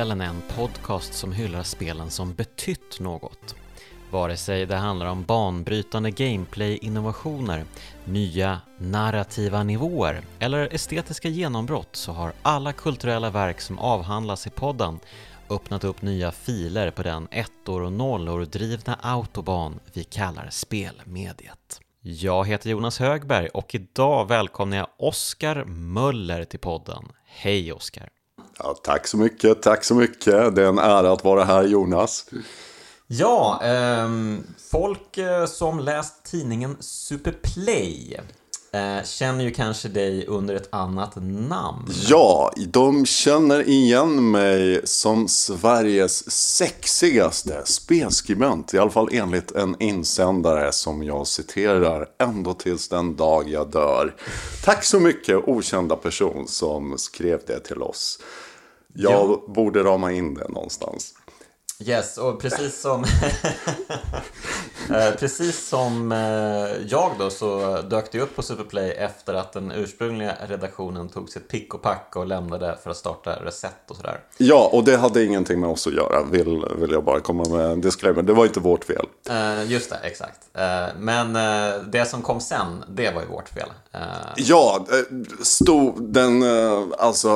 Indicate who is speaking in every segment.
Speaker 1: Spelen är en podcast som hyllar spelen som betytt något. Vare sig det handlar om banbrytande gameplay-innovationer, nya narrativa nivåer eller estetiska genombrott så har alla kulturella verk som avhandlas i podden öppnat upp nya filer på den ettor och nollor drivna autoban vi kallar spelmediet. Jag heter Jonas Högberg och idag välkomnar jag Oskar Möller till podden. Hej Oskar!
Speaker 2: Ja, tack så mycket, tack så mycket. Det är en ära att vara här Jonas.
Speaker 1: Ja, eh, folk som läst tidningen Superplay eh, känner ju kanske dig under ett annat namn.
Speaker 2: Ja, de känner igen mig som Sveriges sexigaste spelskribent. I alla fall enligt en insändare som jag citerar ända tills den dag jag dör. Tack så mycket okända person som skrev det till oss. Jag ja. borde rama in det någonstans.
Speaker 1: Yes, och precis som eh, Precis som eh, jag då så dök det upp på Superplay efter att den ursprungliga redaktionen tog sitt pick och pack och lämnade för att starta Reset och sådär.
Speaker 2: Ja, och det hade ingenting med oss att göra, vill, vill jag bara komma med en disclaimer. Det var inte vårt fel.
Speaker 1: Uh, just det, exakt. Men det som kom sen, det var ju vårt fel.
Speaker 2: Ja, stod den, alltså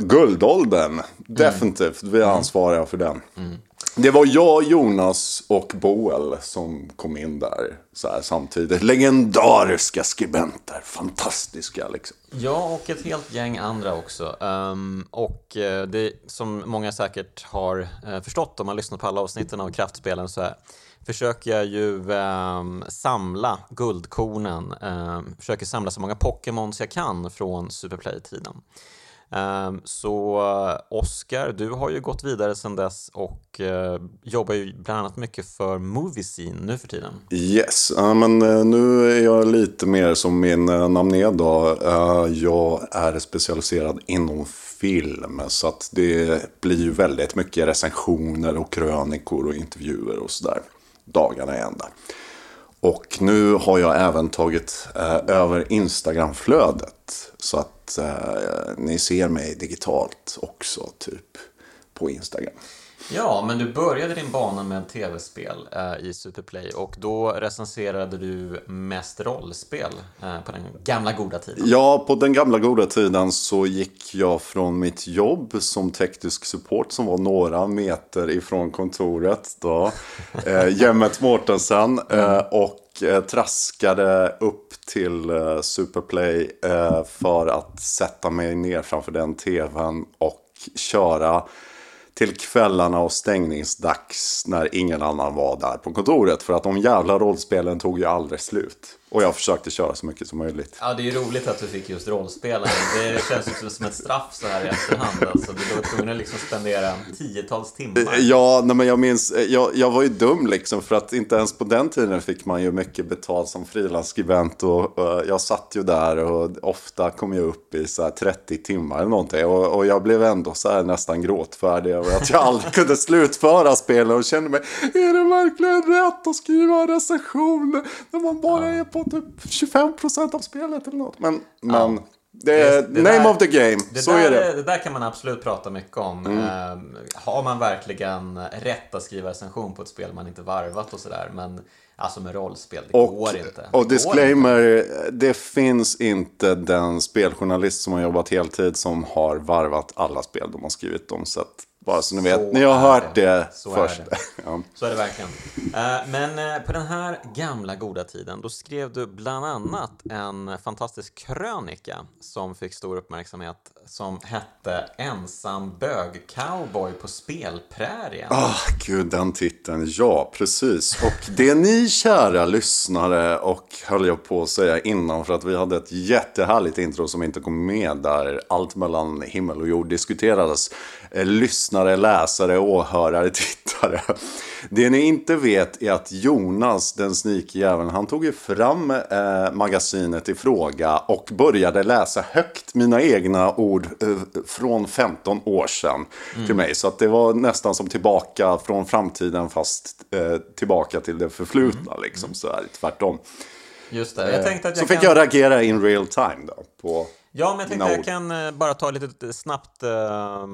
Speaker 2: guldåldern, definitivt. Vi är ansvariga för den. Mm. Det var jag, Jonas och Boel som kom in där så här, samtidigt. Legendariska skribenter, fantastiska liksom.
Speaker 1: Ja, och ett helt gäng andra också. Um, och eh, det som många säkert har uh, förstått om man lyssnat på alla avsnitten av Kraftspelen så här, försöker jag ju um, samla guldkornen. Um, försöker samla så många Pokémons jag kan från Superplay-tiden. Ehm, så Oscar, du har ju gått vidare sedan dess och eh, jobbar ju bland annat mycket för Movie Scene nu för tiden.
Speaker 2: Yes, men eh, nu är jag lite mer som min eh, namn namn då. jag är specialiserad inom film så att det blir ju väldigt mycket recensioner och krönikor och intervjuer och sådär dagarna i ända. Och nu har jag även tagit eh, över Instagramflödet så att eh, ni ser mig digitalt också, typ på Instagram.
Speaker 1: Ja, men du började din bana med tv-spel eh, i Superplay och då recenserade du mest rollspel eh, på den gamla goda tiden.
Speaker 2: Ja, på den gamla goda tiden så gick jag från mitt jobb som teknisk support som var några meter ifrån kontoret då, eh, Jemmet Mårtensen, eh, och eh, traskade upp till eh, Superplay eh, för att sätta mig ner framför den tvn och köra till kvällarna och stängningsdags när ingen annan var där på kontoret. För att de jävla rollspelen tog ju aldrig slut. Och jag försökte köra så mycket som möjligt.
Speaker 1: Ja, det är ju roligt att du fick just rollspelen. Det känns ju som ett straff så här i efterhand. Alltså, du var tvungen att liksom spendera tiotals timmar.
Speaker 2: Ja, nej, men jag minns, jag, jag var ju dum liksom. För att inte ens på den tiden fick man ju mycket betalt som frilansskribent. Och, och, jag satt ju där och ofta kom jag upp i så 30 timmar eller någonting. Och, och jag blev ändå så här nästan gråtfärdig över att jag aldrig kunde slutföra spelen. Och kände mig, är det verkligen rätt att skriva recensioner när man bara är på på typ 25% av spelet eller något. Men, men ja. det är det, det name där, of the game. Så
Speaker 1: där,
Speaker 2: är det.
Speaker 1: Det där kan man absolut prata mycket om. Mm. Uh, har man verkligen rätt att skriva recension på ett spel man inte varvat och sådär. Men Alltså med rollspel, det och, går inte. Det
Speaker 2: och disclaimer, inte. det finns inte den speljournalist som har jobbat heltid som har varvat alla spel de har skrivit om. Så att bara så ni vet. Så ni har hört det, det så först.
Speaker 1: Är det. ja. Så är det verkligen. Uh, men uh, på den här gamla goda tiden, då skrev du bland annat en fantastisk krönika som fick stor uppmärksamhet som hette Ensam bög-cowboy på spelprärien.
Speaker 2: Ah, oh, gud, den titeln. Ja, precis. Och det ni kära lyssnare och höll jag på att säga innan för att vi hade ett jättehärligt intro som inte kom med där allt mellan himmel och jord diskuterades. Eh, lyssnare, läsare, åhörare, tittare. Det ni inte vet är att Jonas, den sneaky han tog ju fram eh, magasinet i fråga och började läsa högt mina egna ord eh, från 15 år sedan mm. till mig. Så att det var nästan som tillbaka från framtiden fast eh, tillbaka till det förflutna. Mm. Liksom, så här, tvärtom.
Speaker 1: Just det. Jag tänkte att
Speaker 2: jag så kan... fick jag reagera in real time då, på
Speaker 1: Ja, men jag tänkte
Speaker 2: No.
Speaker 1: jag kan eh, bara ta ett litet snabbt eh,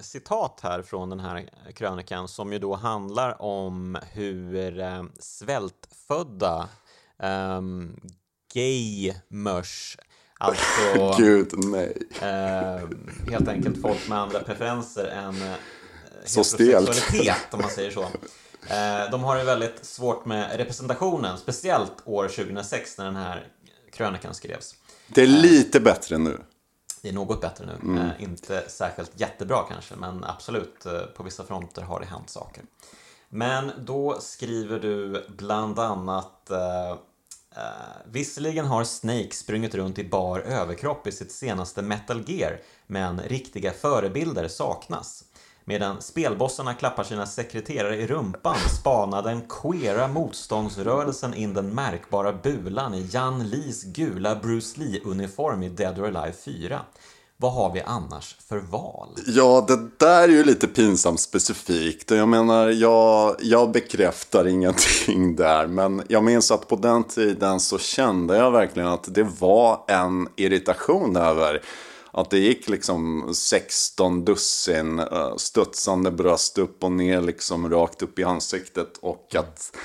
Speaker 1: citat här från den här krönikan som ju då handlar om hur eh, svältfödda eh, gamers, alltså
Speaker 2: Gud, nej.
Speaker 1: eh, helt enkelt folk med andra preferenser än eh, heterosexualitet, om man säger så. Eh, de har det väldigt svårt med representationen, speciellt år 2006 när den här krönikan skrevs.
Speaker 2: Det är lite bättre nu.
Speaker 1: Det är något bättre nu.
Speaker 2: Mm.
Speaker 1: Eh, inte särskilt jättebra kanske, men absolut eh, på vissa fronter har det hänt saker. Men då skriver du bland annat eh, Visserligen har Snake sprungit runt i bar överkropp i sitt senaste Metal Gear, men riktiga förebilder saknas. Medan spelbossarna klappar sina sekreterare i rumpan spanar den queera motståndsrörelsen in den märkbara bulan i Jan Lees gula Bruce Lee-uniform i Dead or Alive 4. Vad har vi annars för val?
Speaker 2: Ja, det där är ju lite pinsamt specifikt. Och Jag menar, jag, jag bekräftar ingenting där. Men jag minns att på den tiden så kände jag verkligen att det var en irritation över att det gick liksom 16 dussin eh, studsande bröst upp och ner liksom rakt upp i ansiktet. Och att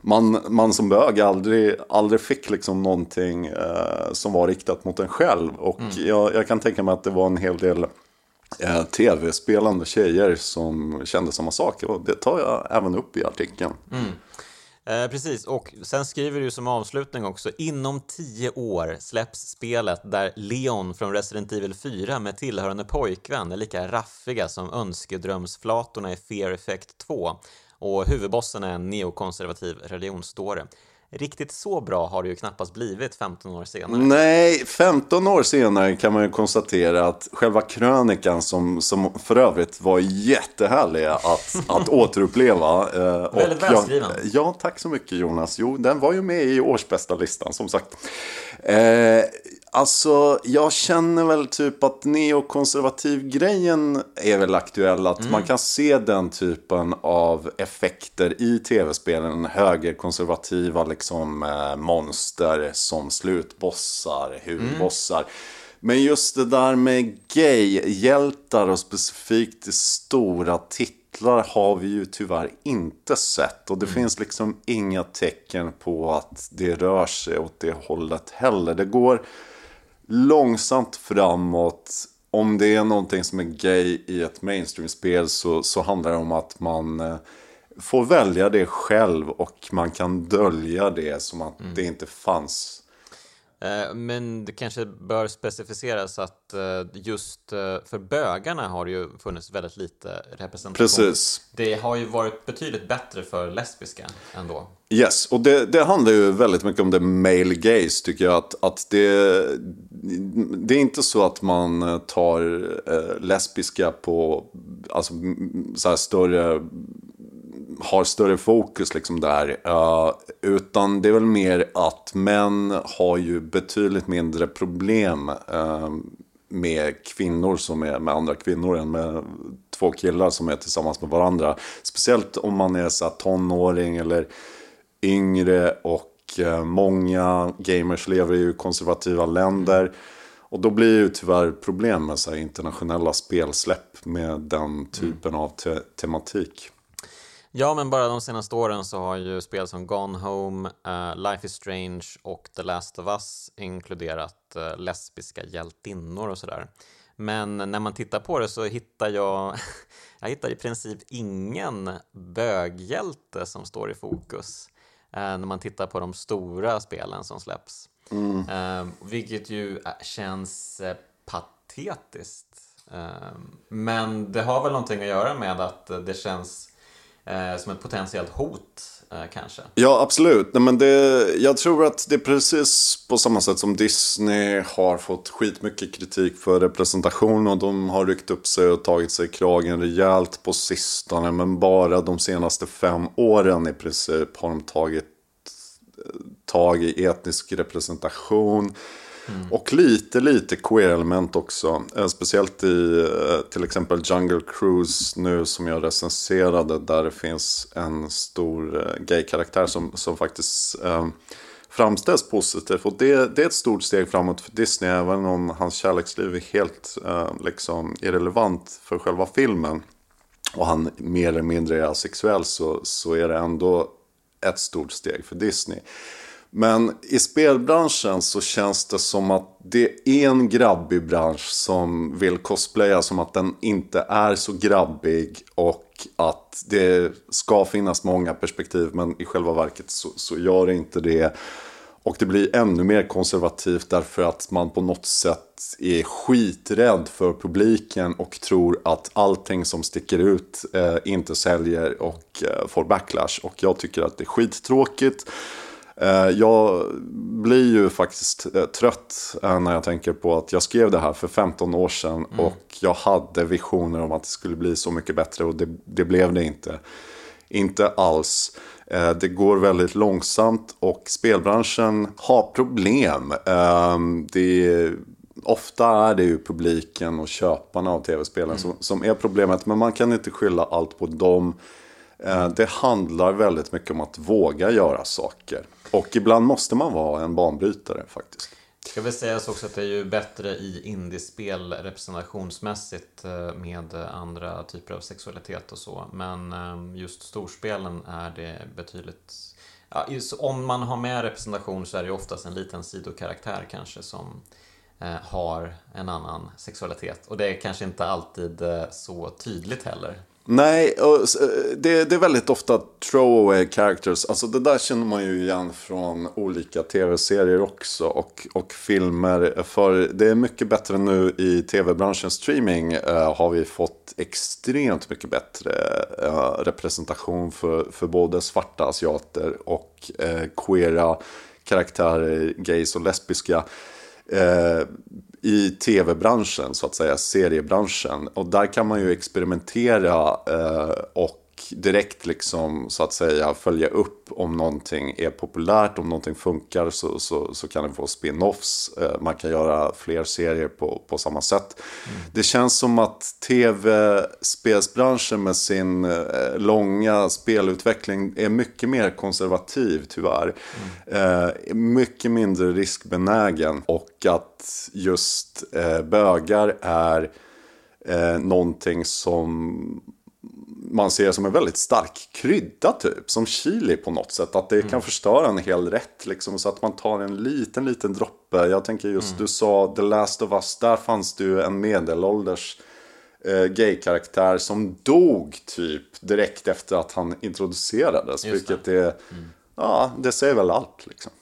Speaker 2: man, man som bög aldrig, aldrig fick liksom någonting eh, som var riktat mot en själv. Och jag, jag kan tänka mig att det var en hel del eh, tv-spelande tjejer som kände samma sak. Och det tar jag även upp i artikeln.
Speaker 1: Eh, precis, och sen skriver du som avslutning också inom tio år släpps spelet där Leon från Resident Evil 4 med tillhörande pojkvän är lika raffiga som önskedrömsflatorna i Fear Effect 2 och huvudbossen är en neokonservativ religionsdåre. Riktigt så bra har det ju knappast blivit 15 år senare.
Speaker 2: Nej, 15 år senare kan man ju konstatera att själva krönikan som, som för övrigt var jättehärlig att, att återuppleva. eh,
Speaker 1: Väldigt välskriven.
Speaker 2: Ja, tack så mycket Jonas. Jo, den var ju med i årsbästa listan som sagt. Eh, alltså, jag känner väl typ att neokonservativ grejen är väl aktuell. Att man kan se den typen av effekter i tv-spelen. Högerkonservativa liksom eh, monster som slutbossar, huvudbossar. Men just det där med gay-hjältar och specifikt stora titlar har vi ju tyvärr inte sett. Och det finns liksom inga tecken på att det rör sig åt det hållet heller. Det går långsamt framåt. Om det är någonting som är gay i ett mainstream-spel så, så handlar det om att man eh, får välja det själv och man kan dölja det som att det inte fanns.
Speaker 1: Eh, Men det kanske bör specificeras att eh, just eh, för bögarna har det ju funnits väldigt lite representation.
Speaker 2: Precis.
Speaker 1: Det har ju varit betydligt bättre för lesbiska ändå.
Speaker 2: Yes, och det, det handlar ju väldigt mycket om det male gaze tycker jag. Att, att det, det är inte så att man tar lesbiska på alltså, så här större har större fokus liksom där. Eh, utan det är väl mer att män har ju betydligt mindre problem eh, med kvinnor som är med andra kvinnor än med två killar som är tillsammans med varandra. Speciellt om man är så här tonåring eller yngre och eh, många gamers lever i konservativa länder. Och då blir ju tyvärr problem med så internationella spelsläpp med den typen av te- tematik.
Speaker 1: Ja, men bara de senaste åren så har ju spel som Gone Home, eh, Life is Strange och The Last of Us inkluderat eh, lesbiska hjältinnor och sådär. Men när man tittar på det så hittar jag, jag hittar i princip ingen böghjälte som står i fokus eh, när man tittar på de stora spelen som släpps. Eh, vilket ju känns patetiskt. Men det har väl någonting att göra med att det känns Eh, som ett potentiellt hot eh, kanske.
Speaker 2: Ja, absolut. Nej, men det, jag tror att det är precis på samma sätt som Disney har fått skitmycket kritik för representation och de har ryckt upp sig och tagit sig i kragen rejält på sistone. Men bara de senaste fem åren i princip har de tagit eh, tag i etnisk representation. Mm. Och lite, lite queer-element också. Eh, speciellt i eh, till exempel Jungle Cruise nu som jag recenserade. Där det finns en stor eh, gay-karaktär som, som faktiskt eh, framställs positivt. Och det, det är ett stort steg framåt för Disney, även om hans kärleksliv är helt eh, liksom irrelevant för själva filmen. Och han mer eller mindre är asexuell så, så är det ändå ett stort steg för Disney. Men i spelbranschen så känns det som att det är en grabbig bransch som vill cosplaya som att den inte är så grabbig och att det ska finnas många perspektiv men i själva verket så, så gör det inte det. Och det blir ännu mer konservativt därför att man på något sätt är skiträdd för publiken och tror att allting som sticker ut eh, inte säljer och eh, får backlash. Och jag tycker att det är skittråkigt. Eh, jag blir ju faktiskt eh, trött eh, när jag tänker på att jag skrev det här för 15 år sedan mm. och jag hade visioner om att det skulle bli så mycket bättre och det, det blev det inte. Inte alls. Det går väldigt långsamt och spelbranschen har problem. Ehm, det ofta är det ju publiken och köparna av tv-spelen mm. som, som är problemet. Men man kan inte skylla allt på dem. Det handlar väldigt mycket om att våga göra saker. Och ibland måste man vara en banbrytare faktiskt.
Speaker 1: Det ska väl sägas också att det är ju bättre i indiespel representationsmässigt eh, med andra typer av sexualitet och så. Men eh, just storspelen är det betydligt... Ja, om man har med representation så är det oftast en liten sidokaraktär kanske som eh, har en annan sexualitet. Och det är kanske inte alltid så tydligt heller.
Speaker 2: Nej, eh, det, det, är väldigt ofta throwaway characters. Alltså det där känner man ju igen från olika tv-serier också och, och filmer. För det är mycket bättre nu i tv-branschen streaming eh, har vi fått extremt mycket bättre eh, representation för, för både svarta asiater och queera karaktärer, gays och lesbiska i tv-branschen, så att säga, seriebranschen. Och där kan man ju experimentera eh, och direkt liksom så att säga följa upp om någonting är populärt, om någonting funkar så, så, så kan det få spin-offs. Eh, man kan göra fler serier på, på samma sätt. Mm. Det känns som att tv-spelsbranschen med sin eh, långa spelutveckling är mycket mer konservativ tyvärr. Mm. Eh, mycket mindre riskbenägen och att just bögar är eh, någonting som man ser som en väldigt stark krydda typ, som chili på något sätt. Att det mm. kan förstöra en hel rätt liksom, så att man tar en liten, liten droppe. Jag tänker just, mm. du sa The Last of Us, där fanns det ju en medelålders eh, gay-karaktär som dog typ direkt efter att han introducerades. Just vilket det. är, mm. ja, det säger väl allt liksom.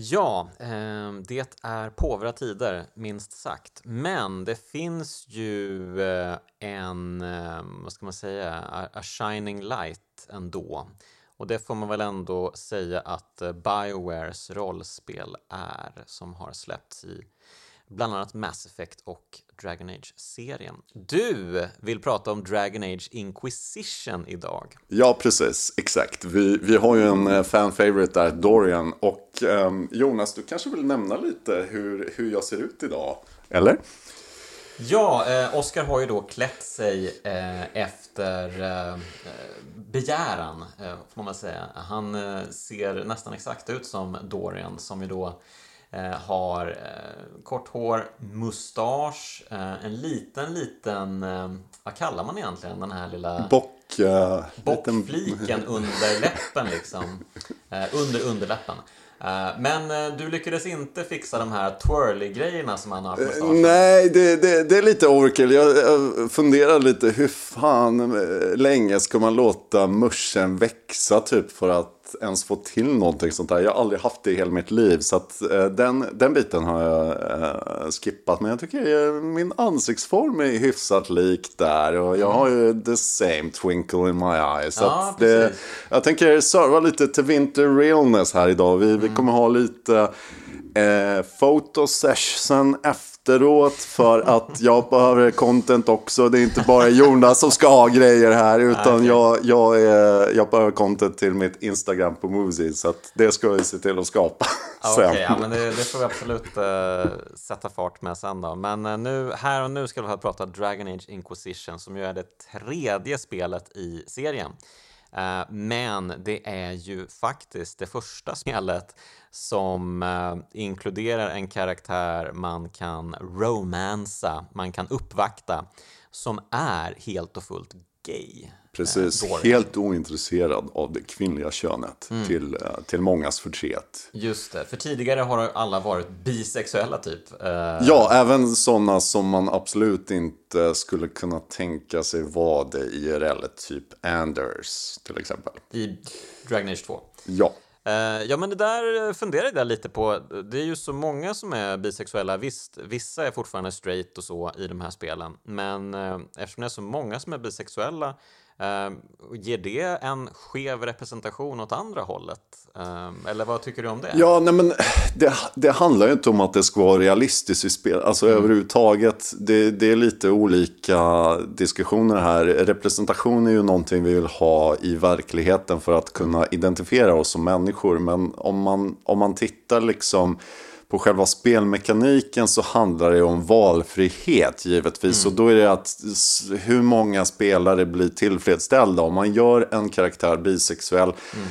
Speaker 1: Ja, eh, det är påvra tider, minst sagt. Men det finns ju eh, en, ehm, vad ska man säga, a, shining light ändå. Och det får man väl ändå säga att eh, Biowares rollspel är, som har släppts i bland annat Mass Effect och Dragon Age-serien. Du vill prata om Dragon Age Inquisition idag.
Speaker 2: Ja, precis. Exakt. Vi, vi har ju en eh, fan-favorite där, Dorian. Och um, Jonas, du kanske vill nämna lite hur, hur jag ser ut idag? Eller?
Speaker 1: Ja, eh, Oscar har ju då klätt sig eh, efter eh, begäran, eh, får man säga. Han eh, ser nästan exakt ut som Dorian, som ju då Eh, har eh, kort hår, mustasch, eh, en liten, liten, vad kallar man egentligen den här lilla
Speaker 2: Bock,
Speaker 1: bockfliken liten... under läppen liksom. under underläppen. Men du lyckades inte fixa de här twirly-grejerna som han har på mustaschen.
Speaker 2: Nej, det, det, det, är lite overkill. Jag, jag funderar lite hur fan länge ska man låta muschen växa typ för att ens få till någonting sånt där. Jag har aldrig haft det i hela mitt liv. Så att, eh, den, den biten har jag eh, skippat. Men jag tycker eh, min ansiktsform är hyfsat lik där. Och jag har ju the same twinkle in my eyes. Så ja, det, jag tänker serva lite till winter realness här idag. Vi, mm. vi kommer ha lite eh, fotosession efter efteråt för att jag behöver content också. Det är inte bara Jonas som ska ha grejer här utan okay. jag, jag, är, jag behöver content till mitt Instagram på Moosey så att det ska vi se till att skapa.
Speaker 1: Okej, okay, ja, men det, det, får vi absolut uh, sätta fart med sen då. Men uh, nu, här och nu ska vi prata Dragon Age Inquisition som ju är det tredje spelet i serien. Eh, men det är ju faktiskt det första spelet som eh, inkluderar en karaktär man kan romansa, man kan uppvakta, som är helt och fullt gay.
Speaker 2: Precis,
Speaker 1: Eh,
Speaker 2: helt ointresserad av det kvinnliga könet
Speaker 1: Mm.
Speaker 2: till, eh, till mångas förtret.
Speaker 1: Just det, för tidigare har alla varit bisexuella typ. Eh,
Speaker 2: Ja, även sådana som man absolut inte skulle kunna tänka sig vara det IRL, typ Anders till exempel.
Speaker 1: I Dragon Age 2.
Speaker 2: Ja,
Speaker 1: Eh, ja, men det där eh, funderar jag lite på. Det är ju så många som är bisexuella. Visst, vissa är fortfarande straight och så i de här spelen. Men eh, eftersom det är så många som är bisexuella, ger det en skev representation åt andra hållet? Eh, eller vad tycker du om det?
Speaker 2: ja nej, men det, det handlar ju inte om att det ska vara realistiskt i spel. Alltså
Speaker 1: Mm.
Speaker 2: överhuvudtaget, det, det är lite olika diskussioner här. Representation är ju någonting vi vill ha i verkligheten för att kunna identifiera oss som människor. Men om man, om man tittar liksom på själva spelmekaniken så handlar det om valfrihet givetvis. Och då är det att hur många spelare blir tillfredsställda. Om man gör en karaktär bisexuell mm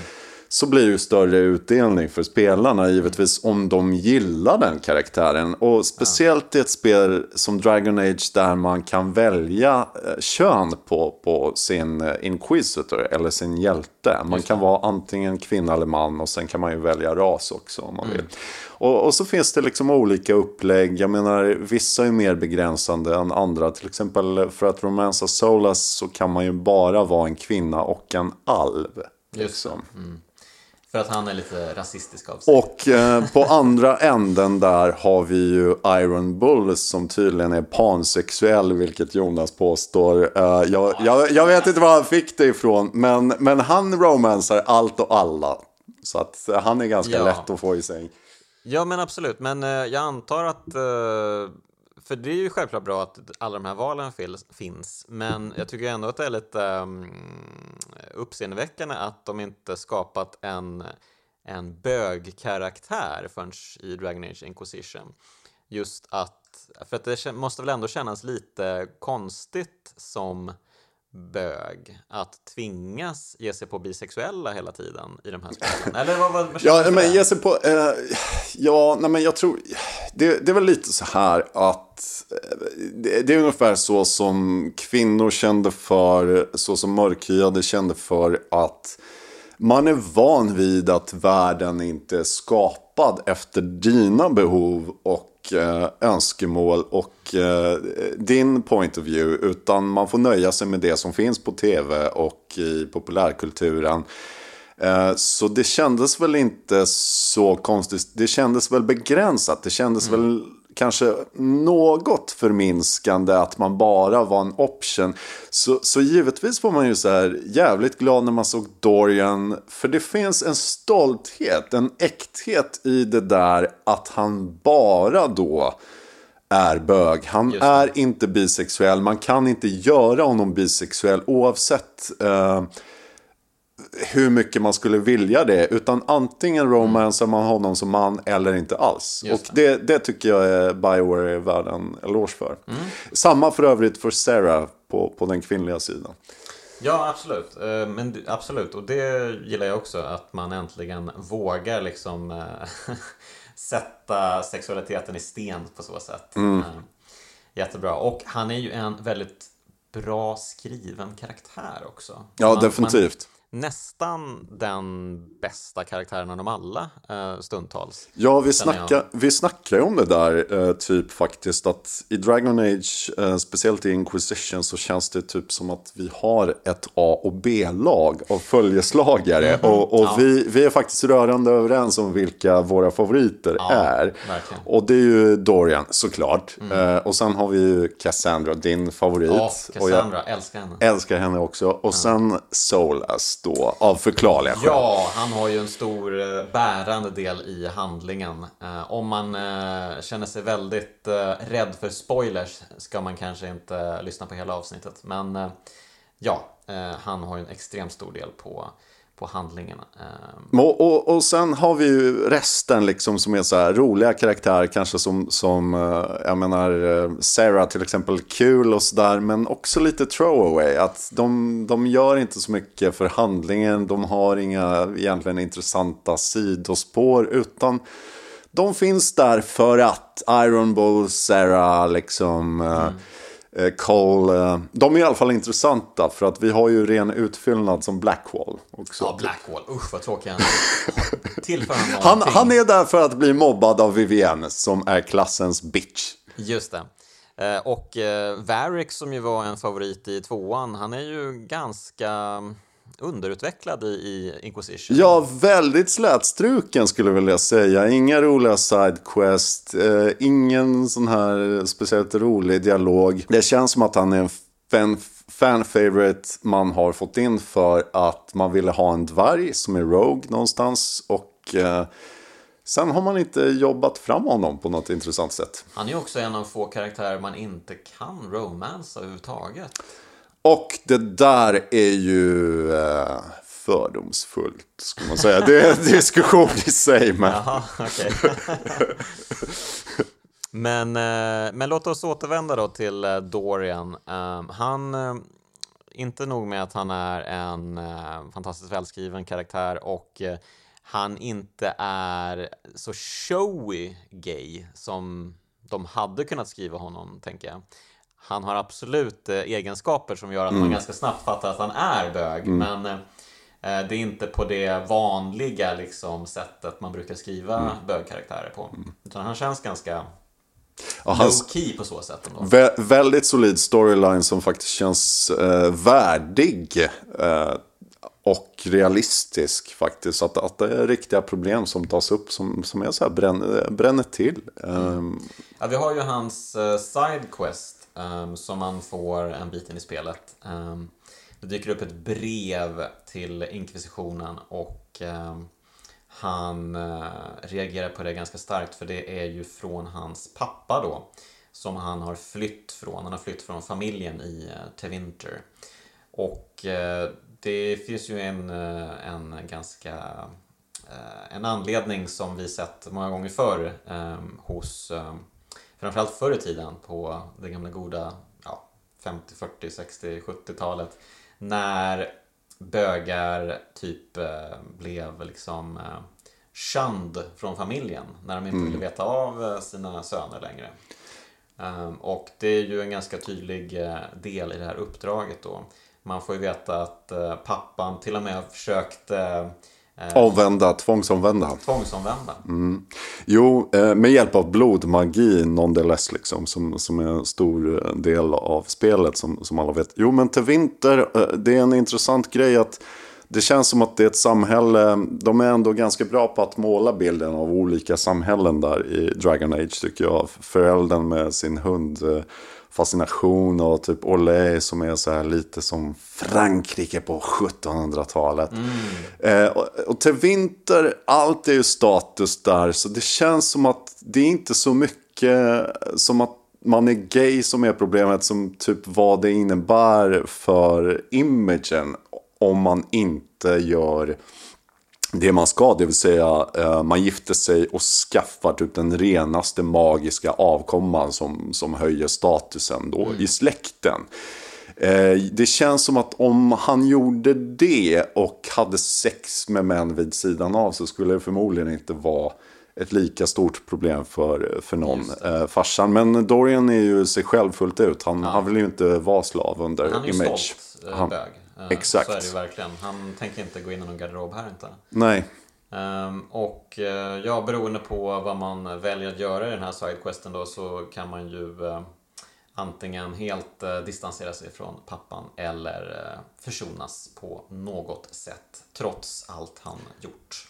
Speaker 2: så blir det större utdelning för spelarna givetvis om de gillar den karaktären. Och speciellt i ett spel som Dragon Age där man kan välja eh, kön på, på sin eh, Inquisitor eller sin hjälte. Man kan vara antingen kvinna eller man och sen kan man ju välja ras också om man vill. Och, och så finns det liksom olika upplägg. Jag menar vissa är mer begränsande än andra. Till exempel för att romansa Solas så kan man ju bara vara en kvinna och en alv. Liksom.
Speaker 1: För att han är lite rasistisk av sig.
Speaker 2: Och eh, på andra änden där har vi ju Iron Bull som tydligen är pansexuell, vilket Jonas påstår. Eh, jag, jag, jag vet inte var han fick det ifrån, men, men han romansar allt och alla. Så att eh, han är ganska
Speaker 1: Ja.
Speaker 2: lätt att få i säng.
Speaker 1: Ja, men absolut. Men eh, jag antar att för det är ju självklart bra att alla de här valen finns. Men jag tycker ändå att det är lite um, uppseendeväckande att de inte skapat en, en bögkaraktär förrän i Dragon Age Inquisition. Just att... För att det måste väl ändå kännas lite konstigt som bög att tvingas ge sig på bisexuella hela tiden i de här spelen. Eller vad, vad,
Speaker 2: Ja, men ge sig på... Eh, ja, nej, men jag tror... Det, det är väl lite så här att... eh, Det, det är ungefär så som kvinnor kände för, så som mörkhyade kände för att man är van vid att världen inte är skapad efter dina behov och eh, önskemål och eh, din point of view. Utan man får nöja sig med det som finns på tv och i populärkulturen. Eh, Så det kändes väl inte så konstigt. Det kändes väl begränsat. Det kändes väl kanske något förminskande att man bara var en option. Så, så givetvis var man ju så här jävligt glad när man såg Dorian. För det finns en stolthet, en äkthet i det där att han bara då är bög. Han är inte bisexuell. Man kan inte göra honom bisexuell oavsett eh, hur mycket man skulle vilja det. Utan antingen romansar man honom som man eller inte alls.
Speaker 1: Just
Speaker 2: och det, det tycker jag är Bioware är värd en eloge för.
Speaker 1: Mm.
Speaker 2: Samma för övrigt för Sarah på, på den kvinnliga sidan.
Speaker 1: Ja, absolut. Eh, Men absolut, och det gillar jag också att man äntligen vågar liksom eh, sätta sexualiteten i sten på så sätt.
Speaker 2: Mm.
Speaker 1: Eh, Jättebra. Och han är ju en väldigt bra skriven karaktär också.
Speaker 2: Ja,
Speaker 1: Man-
Speaker 2: definitivt.
Speaker 1: Nästan den bästa karaktären av dem alla eh, stundtals.
Speaker 2: Ja, vi
Speaker 1: känner
Speaker 2: snackar, vi om det där, eh, typ faktiskt att i Dragon Age, eh, speciellt i Inquisition, så känns det typ som att vi har ett A och B-lag av följeslagare. Och, och
Speaker 1: Mhm. Ja.
Speaker 2: vi, vi är faktiskt rörande överens om vilka våra favoriter
Speaker 1: Ja,
Speaker 2: är.
Speaker 1: verkligen.
Speaker 2: Och det är ju Dorian, såklart. Eh, och sen har vi ju Cassandra, din favorit.
Speaker 1: Ja,
Speaker 2: och jag
Speaker 1: Cassandra, älskar henne.
Speaker 2: älskar henne också. Och sen Solas då, av förklarliga skäl.
Speaker 1: Ja, han har ju en stor eh, bärande del i handlingen. Eh, om man eh, känner sig väldigt rädd för spoilers ska man kanske inte lyssna på hela avsnittet. Men ja, han har ju en extremt stor del på, på handlingen.
Speaker 2: Um... Och, och, och, sen har vi ju resten liksom som är så här roliga karaktärer, kanske som, som uh, jag menar, uh, Sarah till exempel, kul och sådär, men också lite throwaway. Att de, de gör inte så mycket för handlingen, de har inga egentligen intressanta sidospår, utan de finns där för att Iron Bull, Sarah, liksom... Uh, mm Eh, Cole, eh, de är i alla fall intressanta för att vi har ju ren utfyllnad som Blackwall. Också.
Speaker 1: Ja, Blackwall. Usch vad tråkig han
Speaker 2: är. han, han är där för att bli mobbad av Vivienne som är klassens bitch.
Speaker 1: Just det. Eh, och Varric som ju var en favorit i tvåan, han är ju ganska underutvecklad i, i Inquisition.
Speaker 2: Ja, väldigt slätstruken skulle jag vilja säga. Inga roliga sidequest, eh, ingen sån här speciellt rolig dialog. Det känns som att han är en fan, fan favorite man har fått in för att man ville ha en dvärg som är Rogue någonstans. Och eh, sen har man inte jobbat fram honom på något intressant sätt.
Speaker 1: Han är också en av få karaktärer man inte kan romansa överhuvudtaget.
Speaker 2: Och det där är ju eh, fördomsfullt, skulle man säga. Det är en diskussion i sig. Men,
Speaker 1: Jaha, okay. men, eh, men låt oss återvända då till eh, Dorian. Um, han, eh, inte nog med att han är en uh, fantastiskt välskriven karaktär och uh, han inte är så showy gay som de hade kunnat skriva honom, tänker jag han har absolut eh, egenskaper som gör att mm. man ganska snabbt fattar att han är bög. Mm. Men eh, det är inte på det vanliga liksom, sättet man brukar skriva mm. bögkaraktärer på. Mm. Utan han känns ganska ja, low key på så sätt.
Speaker 2: Vä väldigt solid storyline som faktiskt känns eh, värdig. Eh, och realistisk faktiskt. Att, att det är riktiga problem som tas upp som, som är så här bränner, bränner till. Um...
Speaker 1: Ja, vi har ju hans uh, Sidequest Ehm, um, som man får en bit in i spelet. Um, det dyker upp ett brev till inkvisitionen och um, han uh, reagerar på det ganska starkt för det är ju från hans pappa då som han har flytt från. Han har flytt från familjen i uh, Tevinter. Och uh, det finns ju en, uh, en ganska en anledning som vi sett många gånger förr hos framförallt förr i tiden på det gamla goda ja, 50, 40, 60, 70-talet när bögar typ eh, blev liksom eh, shunned från familjen när de inte mm. ville veta av eh, sina söner längre. Um, och det är ju en ganska tydlig del i det här uppdraget då. Man får ju veta att pappan till och med har försökt
Speaker 2: Avvända, tvångsomvända.
Speaker 1: Tvångsomvända.
Speaker 2: Mm. Jo, eh, med hjälp av blodmagi nonetheless, liksom, som, som är en stor eh, del av spelet som, som alla vet. Jo, men till vinter, det är en intressant grej att det känns som att det är ett samhälle, de är ändå ganska bra på att måla bilden av olika samhällen där i Dragon Age tycker jag. Föräldern med sin hund fascination och typ Olé som är så här lite som Frankrike på 1700-talet. Mm. Eh, och, och, till vinter, allt är ju status där så det känns som att det är inte så mycket som att man är gay som är problemet som typ vad det innebär för imagen om man inte gör det man ska, det vill säga eh, man gifter sig och skaffar typ den renaste magiska avkomman som, som höjer statusen då mm. i släkten. Eh, det känns som att om han gjorde det och hade sex med män vid sidan av så skulle det förmodligen inte vara ett lika stort problem för, för någon eh, farsan. Men Dorian är ju sig själv fullt ut. Han, ja. han vill ju inte vara slav under. Han är
Speaker 1: image. stolt
Speaker 2: eh,
Speaker 1: bög.
Speaker 2: Exakt.
Speaker 1: Så är det verkligen. Han tänker inte gå in i någon garderob här inte.
Speaker 2: Nej.
Speaker 1: Um, och uh, ja, beroende på vad man väljer att göra i den här sidequesten då så kan man ju uh, antingen helt distansera sig från pappan eller försonas på något sätt trots allt han gjort.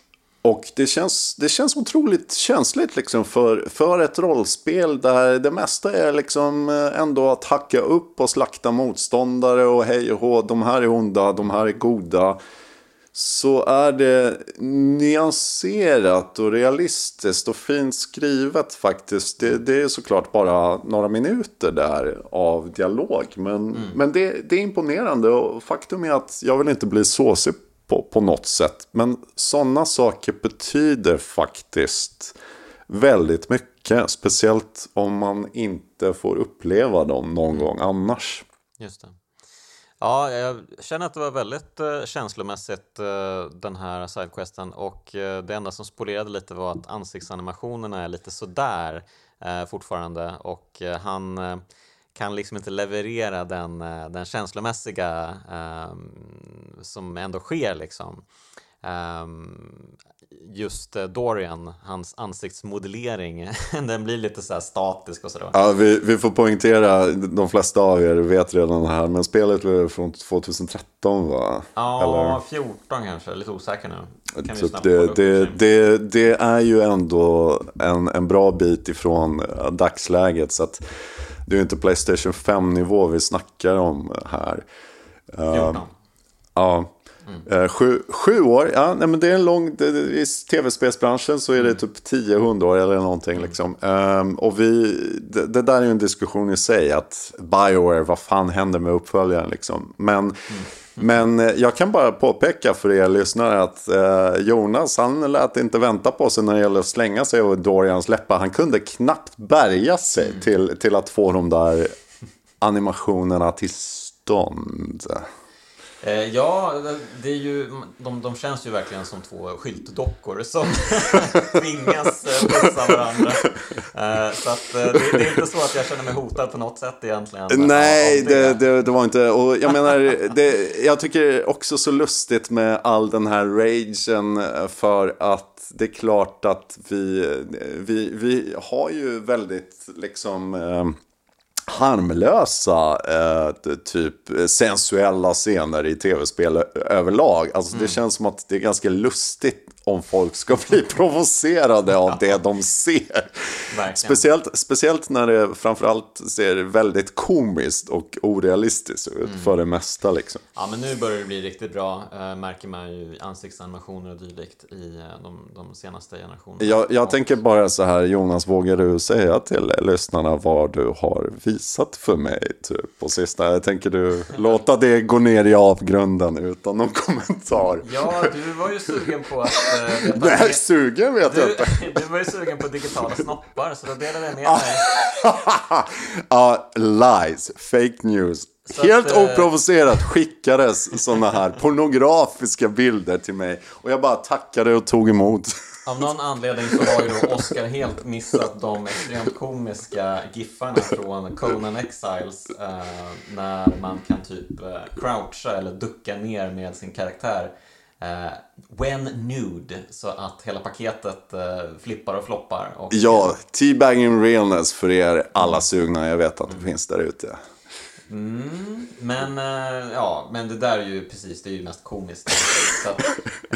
Speaker 2: Och det känns, det känns otroligt känsligt liksom för, för ett rollspel där det mesta är liksom eh, ändå att hacka upp och slakta motståndare och hej och hå, de här är onda, de här är goda. Så är det nyanserat och realistiskt och fint skrivet faktiskt. Det, det är såklart bara några minuter där av dialog. Men, mm. men det, det är imponerande och faktum är att jag vill inte bli såsig på, på något sätt. Men sådana saker betyder faktiskt väldigt mycket. Speciellt om man inte får uppleva dem någon gång annars.
Speaker 1: Just det. Ja, jag känner att det var väldigt uh, känslomässigt uh, den här sidequesten och uh, det enda som spolerade lite var att ansiktsanimationerna är lite sådär uh, fortfarande och han kan liksom inte leverera den, den känslomässiga um, som ändå sker liksom. Um, just eh, Dorian, hans ansiktsmodellering, den blir lite så statisk och sådär.
Speaker 2: Ja, vi, vi får poängtera, de flesta av er vet redan det här, men spelet är från 2013 va?
Speaker 1: Ja, Eller? 14 kanske, lite osäker nu.
Speaker 2: Typ det, det, det, det, är ju ändå en, en bra bit ifrån eh, dagsläget, så att det är ju inte Playstation 5-nivå vi snackar om här.
Speaker 1: 14. Uh,
Speaker 2: ja. Mm. Sju, sju år, ja, nej, men det är en lång, det, i tv-spelsbranschen så är det typ tio hundår eller någonting. Liksom. Um, och vi, det, det, där är ju en diskussion i sig, att Bioware, vad fan händer med uppföljaren liksom. Men, mm. Men eh, jag kan bara påpeka för er lyssnare att uh, Jonas, han lät inte vänta på sig när det gäller att slänga sig över Dorians läppar. Han kunde knappt bärga sig mm. till, till att få de där animationerna till stånd.
Speaker 1: Eh, ja, det är ju, de, de känns ju verkligen som två skyltdockor som tvingas eh, pussa varandra. Eh, så att, det, det, är inte så att jag känner mig hotad på något sätt egentligen.
Speaker 2: Nej, det, det, det var inte. Och jag menar, det, jag tycker också så lustigt med all den här ragen för att det är klart att vi, vi, vi har ju väldigt liksom harmlösa, eh, typ sensuella scener i tv-spel överlag. Alltså mm. det känns som att det är ganska lustigt om folk ska bli provocerade av det de ser. Speciellt, speciellt när det framförallt ser väldigt komiskt och orealistiskt ut mm. för det mesta. Liksom.
Speaker 1: Ja, men nu börjar det bli riktigt bra, äh, märker man ju ansiktsanimationer och dylikt i äh, de, de, senaste generationerna.
Speaker 2: Jag, jag tänker bara så här, Jonas, vågar du säga till lyssnarna vad du har visat för mig typ, på sista? Jag tänker du låta det gå ner i avgrunden utan någon kommentar.
Speaker 1: Ja, du var ju sugen på att
Speaker 2: Uh, Nej, sugen vet
Speaker 1: du,
Speaker 2: jag inte.
Speaker 1: Du var ju sugen på digitala snoppar, så då delade jag med mig.
Speaker 2: Ja, lies, fake news. Så Helt att, eh, oprovocerat skickades sådana här pornografiska bilder till mig. Och jag bara tackade och tog emot.
Speaker 1: Av någon anledning så har ju då Oscar helt missat de extremt komiska giffarna från Conan Exiles. Eh, när man kan typ eh, croucha eller ducka ner med sin karaktär Uh, when nude, så att hela paketet uh, flippar och floppar. Och,
Speaker 2: ja, teabagging realness för er alla sugna. Jag vet att det finns där ute.
Speaker 1: Mm, men, uh, ja, men det där är ju precis, det är ju mest komiskt.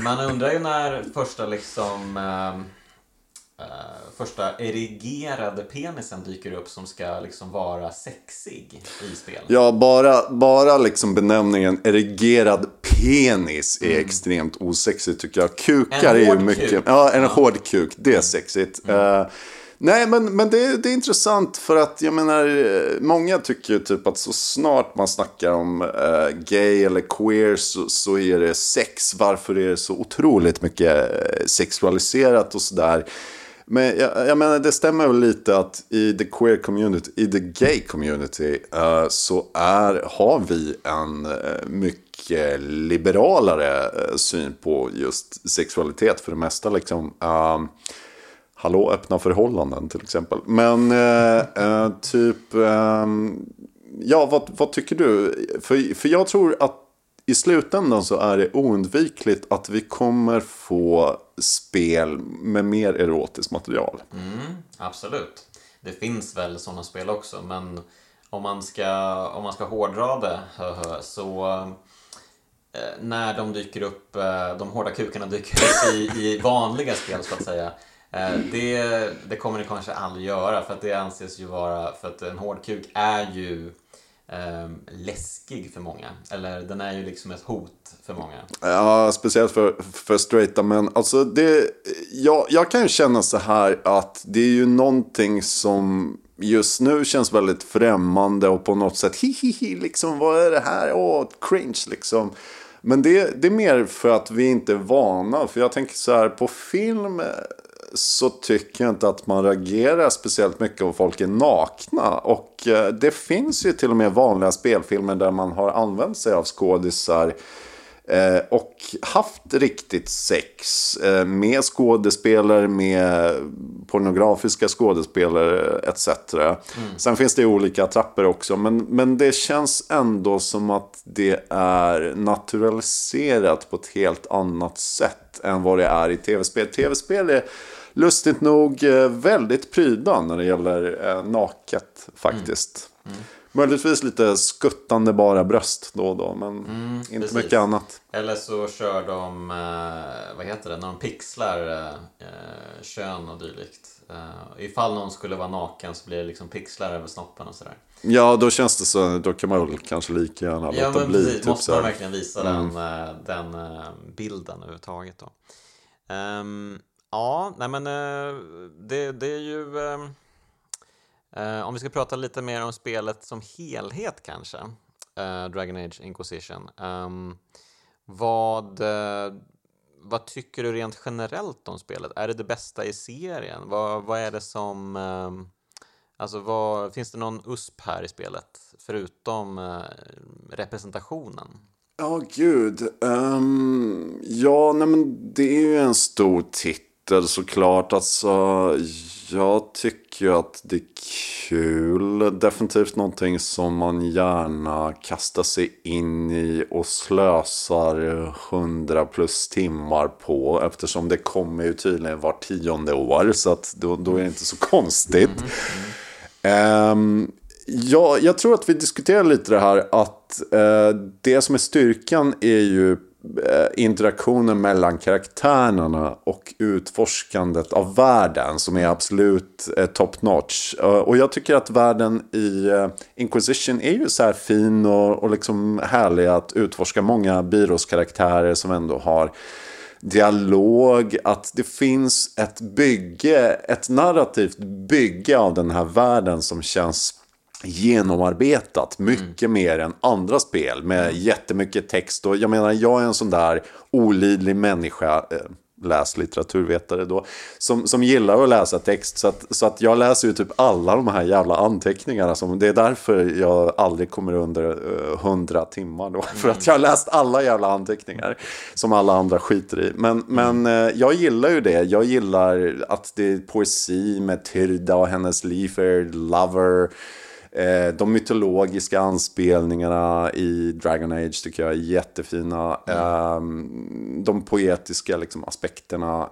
Speaker 1: man undrar ju när första liksom uh, första erigerade penisen dyker upp som ska liksom vara sexig i spelet.
Speaker 2: Ja, bara, bara liksom benämningen erigerad penis är mm. extremt osexigt tycker jag. Kukar är ju mycket... Kuk. Ja, en ja. hård kuk. Det är sexigt. Mm. Uh, Nej, men, men det, det, är intressant för att jag menar, många tycker ju typ att så snart man snackar om uh, gay eller queer så, så är det sex. Varför är det så otroligt mycket sexualiserat och sådär? Men jag, jag, menar, det stämmer väl lite att i the queer community, i the gay community, uh, så är, har vi en uh, mycket liberalare uh, syn på just sexualitet för det mesta. Liksom. Uh, hallå, öppna förhållanden till exempel. Men typ, um, ja, vad, vad tycker du? För, för jag tror att i slutändan så är det oundvikligt att vi kommer få spel med mer erotiskt material.
Speaker 1: Mm, absolut. Det finns väl sådana spel också, men om man ska, om man ska hårdra det så eh, när de dyker upp, eh, de hårda kukarna dyker upp i, i vanliga spel så att säga. Eh, det, det kommer det kanske aldrig göra för att det anses ju vara, för att en hård kuk är ju Ehm, läskig för många. Eller den är ju liksom ett hot för många.
Speaker 2: Ja, speciellt för, för straighta män. alltså det, jag, jag kan ju känna så här att det är ju någonting som just nu känns väldigt främmande och på något sätt hihihi liksom vad är det här? Åh, cringe liksom. Men det, det är mer för att vi inte är vana. För jag tänker så här, på film så tycker jag inte att man reagerar speciellt mycket om folk är nakna. Och eh, det finns ju till och med vanliga spelfilmer där man har använt sig av skådisar Eh, och haft riktigt sex eh, med skådespelare, med pornografiska skådespelare etc. Mm. Sen finns det olika trappor också. Men, men det känns ändå som att det är naturaliserat på ett helt annat sätt än vad det är i tv-spel. Tv-spel är lustigt nog eh, väldigt pryda när det gäller naket faktiskt. Mm. Mm. Möjligtvis lite skuttande bara bröst då och då, men mm, inte precis. mycket annat.
Speaker 1: Eller så kör de, eh, vad heter det, när de pixlar eh, eh, kön och dylikt. Eh, ifall någon skulle vara naken så blir det liksom pixlar över snoppen och sådär.
Speaker 2: Ja, då känns det så, då kan man väl kanske lika gärna låta
Speaker 1: ja, men
Speaker 2: bli.
Speaker 1: Precis, typ måste man verkligen visa mm. den, eh, den eh, bilden överhuvudtaget då. Um, ja, nej men eh, det, det är ju... Eh, eh, om vi ska prata lite mer om spelet som helhet kanske, Dragon Age Inquisition. Ehm, vad, vad tycker du rent generellt om spelet? Är det det bästa i serien? Vad, vad är det som... Ehm, alltså vad, finns det någon USP här i spelet, förutom representationen?
Speaker 2: Ja, oh, gud. Um, ja, nej men det är ju en stor titel såklart. Alltså, jag tycker ju att det är kul. Definitivt någonting som man gärna kastar sig in i och slösar hundra plus timmar på. Eftersom det kommer ju tydligen var tionde år. Så att då, då är det inte så konstigt. Mm. Um, ja, jag tror att vi diskuterar lite det här att uh, det som är styrkan är ju Eh, interaktionen mellan karaktärerna och utforskandet av världen som är absolut eh, top notch. Uh, och jag tycker att världen i uh, Inquisition är ju så här fin och, och liksom härlig att utforska många byråskaraktärer som ändå har dialog, att det finns ett bygge, ett narrativt bygge av den här världen som känns genomarbetat mycket mm. mer än andra spel med mm. jättemycket text. Och jag menar, jag är en sån där olidlig människa, eh, läs litteraturvetare då, som, som gillar att läsa text. Så att, så att jag läser ju typ alla de här jävla anteckningarna. Som, det är därför jag aldrig kommer under hundra uh, timmar då. Mm. För att jag har läst alla jävla anteckningar som alla andra skiter i. Men, mm. men uh, jag gillar ju det. Jag gillar att det är poesi med Tyrda och hennes liv lover. Eh, de mytologiska anspelningarna i Dragon Age tycker jag är jättefina. Mm. Eh, de poetiska liksom, aspekterna.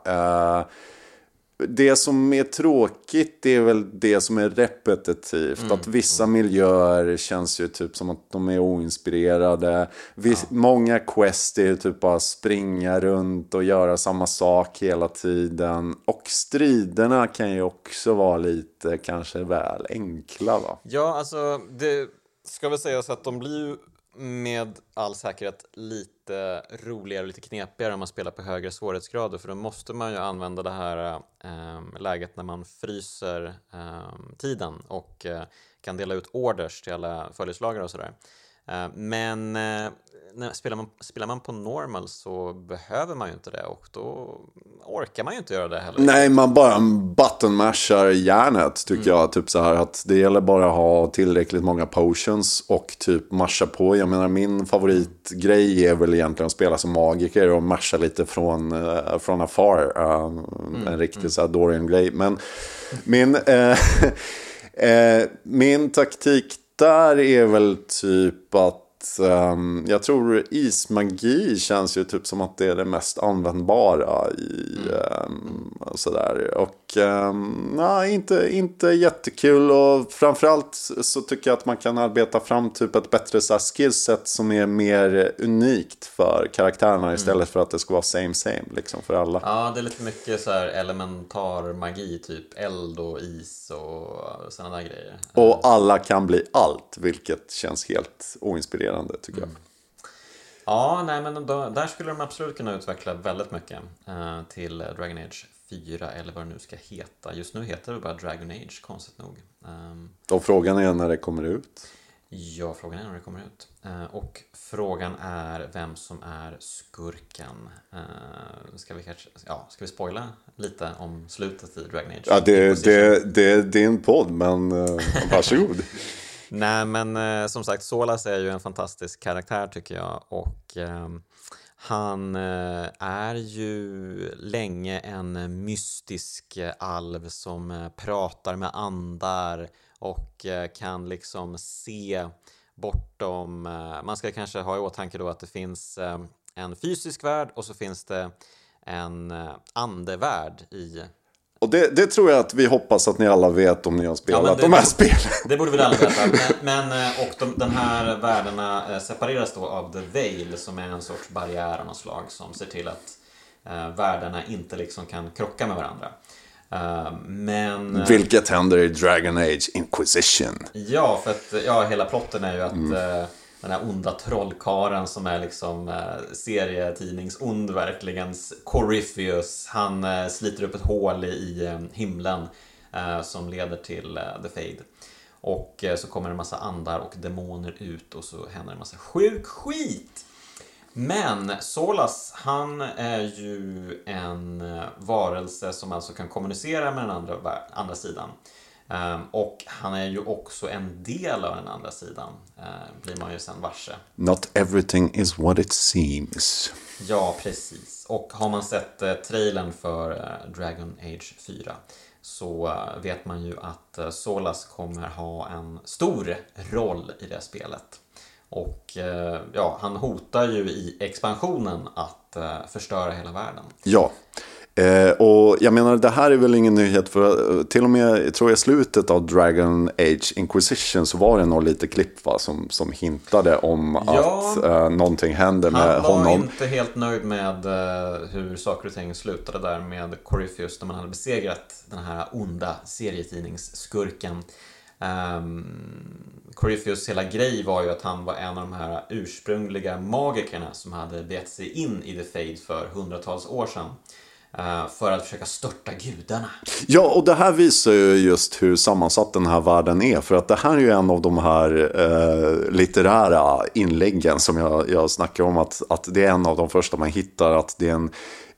Speaker 2: Det som är tråkigt är väl det som är repetitivt. Mm. Att vissa miljöer känns ju typ som att de är oinspirerade. Viss, ja. Många quest är typ bara springa runt och göra samma sak hela tiden. Och striderna kan ju också vara lite kanske väl enkla va?
Speaker 1: Ja, alltså det ska väl sägas att de blir ju med all säkerhet lite roligare och lite knepigare om man spelar på högre svårighetsgrader för då måste man ju använda det här äh, läget när man fryser äh, tiden och äh, kan dela ut orders till alla följeslagare och sådär. Men när, spelar, man, spelar man på normal så behöver man ju inte det och då orkar man ju inte göra det heller.
Speaker 2: Nej, man bara buttonmashar järnet tycker mm. jag. Typ så här att det gäller bara att ha tillräckligt många potions och typ masha på. Jag menar min favoritgrej är väl egentligen att spela som magiker och masha lite från, uh, från afar. Uh, mm. En riktig mm. så här Dorian-grej. Men min, uh, min taktik där är väl typ att um, jag tror ismagi känns ju typ som att det är det mest användbara i um, sådär. Och um, nej, inte, inte jättekul och framförallt så tycker jag att man kan arbeta fram typ ett bättre så skillset som är mer unikt för karaktärerna mm. istället för att det ska vara same same liksom för alla.
Speaker 1: Ja, det är lite mycket så här elementar magi, typ eld och is och sådana där grejer.
Speaker 2: Och alla kan bli allt, vilket känns helt oinspirerande tycker jag.
Speaker 1: Ja, nej men då, där skulle de absolut kunna utveckla väldigt mycket eh, till Dragon Age 4 eller vad det nu ska heta. Just nu heter det bara Dragon Age, konstigt nog. Um,
Speaker 2: och frågan är när det kommer ut?
Speaker 1: Ja, frågan är när det kommer ut. Eh, och frågan är vem som är skurken. Eh, ska vi kanske, ja, ska vi spoila lite om slutet i Dragon Age?
Speaker 2: Ja, det, det, det, det är en podd, men uh, varsågod.
Speaker 1: Nej, men eh, som sagt, Solas är ju en fantastisk karaktär tycker jag. Och eh, han eh, är ju länge en mystisk eh, alv som eh, pratar med andar och eh, kan liksom se bortom... Man ska kanske ha i åtanke då att det finns en fysisk värld och så finns det en andevärld i
Speaker 2: och det, det, tror jag att vi hoppas att ni alla vet om ni har spelat ja, det, de här spelen.
Speaker 1: Det borde vi alla veta. Men, men, eh, och de, den här värdena eh, separeras då av The Veil som är en sorts barriär av något slag som ser till att uh, världarna inte liksom kan krocka med varandra. Uh, men...
Speaker 2: Vilket händer i Dragon Age Inquisition.
Speaker 1: Ja, för att ja, hela plotten är ju att mm den här onda trollkaren som är liksom eh, serietidningsond verkligen. Corypheus, han eh, sliter upp ett hål i eh, himlen eh, som leder till eh, The Fade. Och eh, så kommer en massa andar och demoner ut och så händer en massa sjuk skit. Men Solas, han är ju en eh, varelse som alltså kan kommunicera med den andra, andra sidan. Um, och han är ju också en del av den andra sidan, uh, blir man ju sen varse.
Speaker 2: Not everything is what it seems.
Speaker 1: Ja, precis. Och har man sett uh, trailern för uh, Dragon Age 4 så uh, vet man ju att Solas kommer ha en stor roll i det spelet. Och ja, han hotar ju i expansionen att förstöra hela världen.
Speaker 2: Ja, Eh, och jag menar, det här är väl ingen nyhet för eh, till och med, tror jag, slutet av Dragon Age Inquisition så var det nog lite klipp va, som, som hintade om ja, att eh, någonting händer med honom. Han
Speaker 1: var inte helt nöjd med eh, hur saker och ting slutade där med Corypheus när man hade besegrat den här onda serietidningsskurken. Um, Corypheus hela grej var ju att han var en av de här ursprungliga magikerna som hade begett sig in i The Fade för hundratals år sedan. Eh, för att försöka störta gudarna.
Speaker 2: Ja, och det här visar ju just hur sammansatt den här världen är. För att det här är ju en av de här eh, litterära inläggen som jag, jag snackar om. Att, att det är en av de första man hittar. Att det är en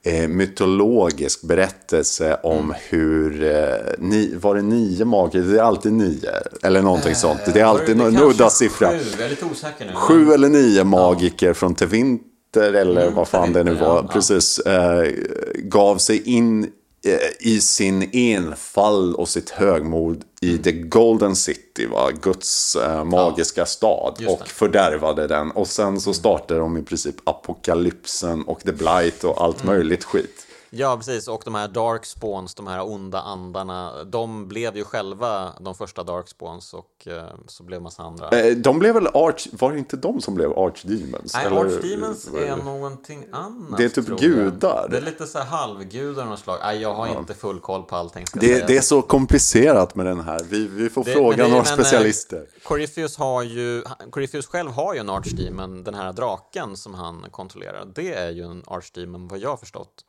Speaker 2: eh, mytologisk berättelse om mm. hur, eh, ni, var det nio magiker? Det är alltid nio. Eller någonting eh, sånt. Det är alltid en udda siffra. Sju,
Speaker 1: jag är lite osäker nu.
Speaker 2: Sju eller nio magiker ja. från Tevint eller mm, vad fan det nu var, ja, precis, eh, gav sig in eh, i sin enfall och sitt högmod i mm. The Golden City, va? Guds eh, magiska ja, stad. Och fördärvade den. Och sen så mm. startade de i princip apokalypsen och The Blight och allt mm. möjligt skit.
Speaker 1: Ja, precis. Och de här Dark Spawns, de här onda andarna, de blev ju själva de första Dark Spawns och eh, så blev massa andra.
Speaker 2: Eh, de blev väl Arch... Var det inte de som blev Archdemons?
Speaker 1: Nej, eller? Archdemons är någonting annat.
Speaker 2: Det är typ gudar.
Speaker 1: Det är lite så här halvgudar något slag. Nej, jag har ja. inte full koll på allting.
Speaker 2: Det, det, är så komplicerat med den här. Vi, vi får det, fråga några men, eh, specialister.
Speaker 1: Corypheus har ju... Corypheus själv har ju en Archdemon, den här draken som han kontrollerar. Det är ju en Archdemon vad jag har förstått.